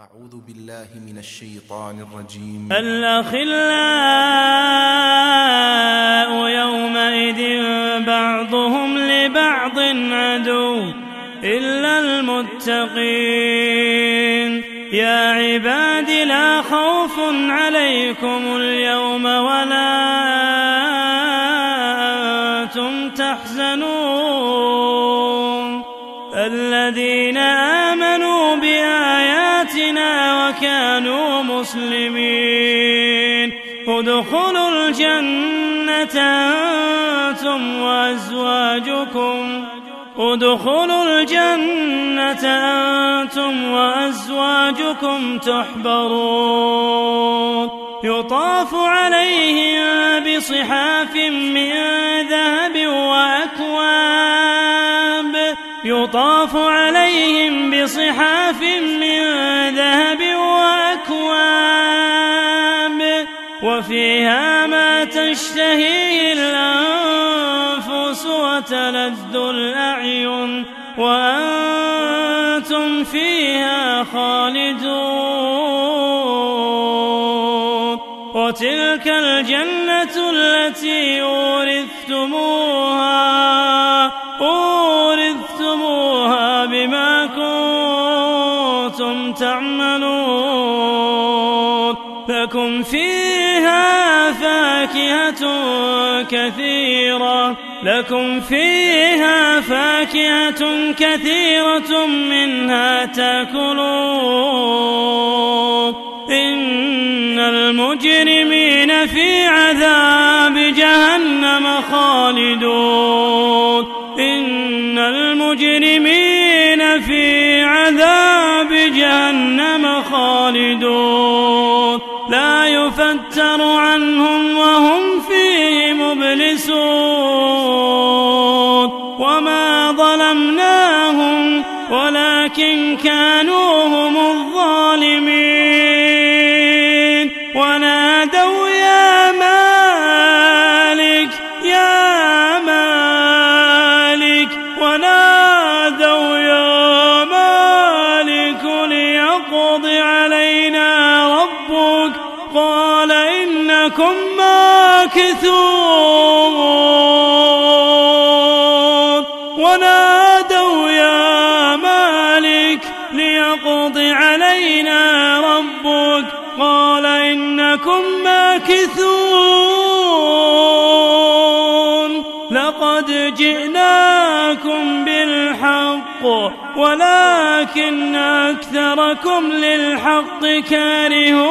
أعوذ بالله من الشيطان الرجيم. الأخلاء يومئذ بعضهم لبعض عدو إلا المتقين. يا عباد لا خوف عليكم اليوم ولا أنتم تحزنون. الذين آمنوا وكانوا مسلمين. ادخلوا الجنة أنتم وأزواجكم. ادخلوا الجنة أنتم وأزواجكم تحبرون. يطاف عليهم بصحاف من ذهب وأكواب. يطاف عليهم بصحاف من وفيها ما تشتهيه الأنفس وتلذ الأعين وأنتم فيها خالدون وتلك الجنة التي أورثتموها أورثتموها بما كنتم تعملون. لكم فيها فاكهة كثيرة. لكم فيها فاكهة كثيرة منها تأكلون. إن المجرمين في عذاب جهنم خالدون. إن المجرمين ولكن كانوا هم الظالمين. ونادوا يا مالك يا مالك. ونادوا يا مالك ليقض علينا ربك. قال إنكم ماكثون. ليقض علينا ربك. قال إنكم ماكثون. لقد جئناكم بالحق ولكن أكثركم للحق كارهون.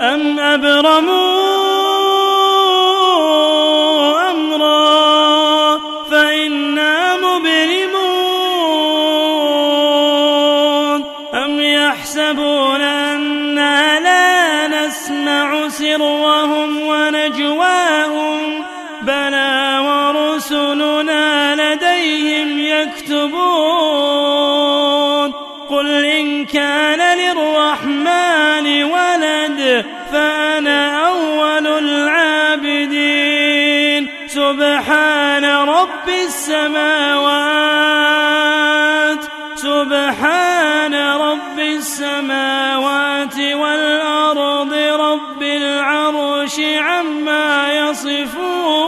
أم أبرموا يحسبون أنا لا نسمع سرهم ونجواهم بلى ورسلنا لديهم يكتبون. قل إن كان للرحمن ولد فأنا أول العابدين. سبحان رب السماوات سبحان السماوات والأرض رب العرش عما يصفون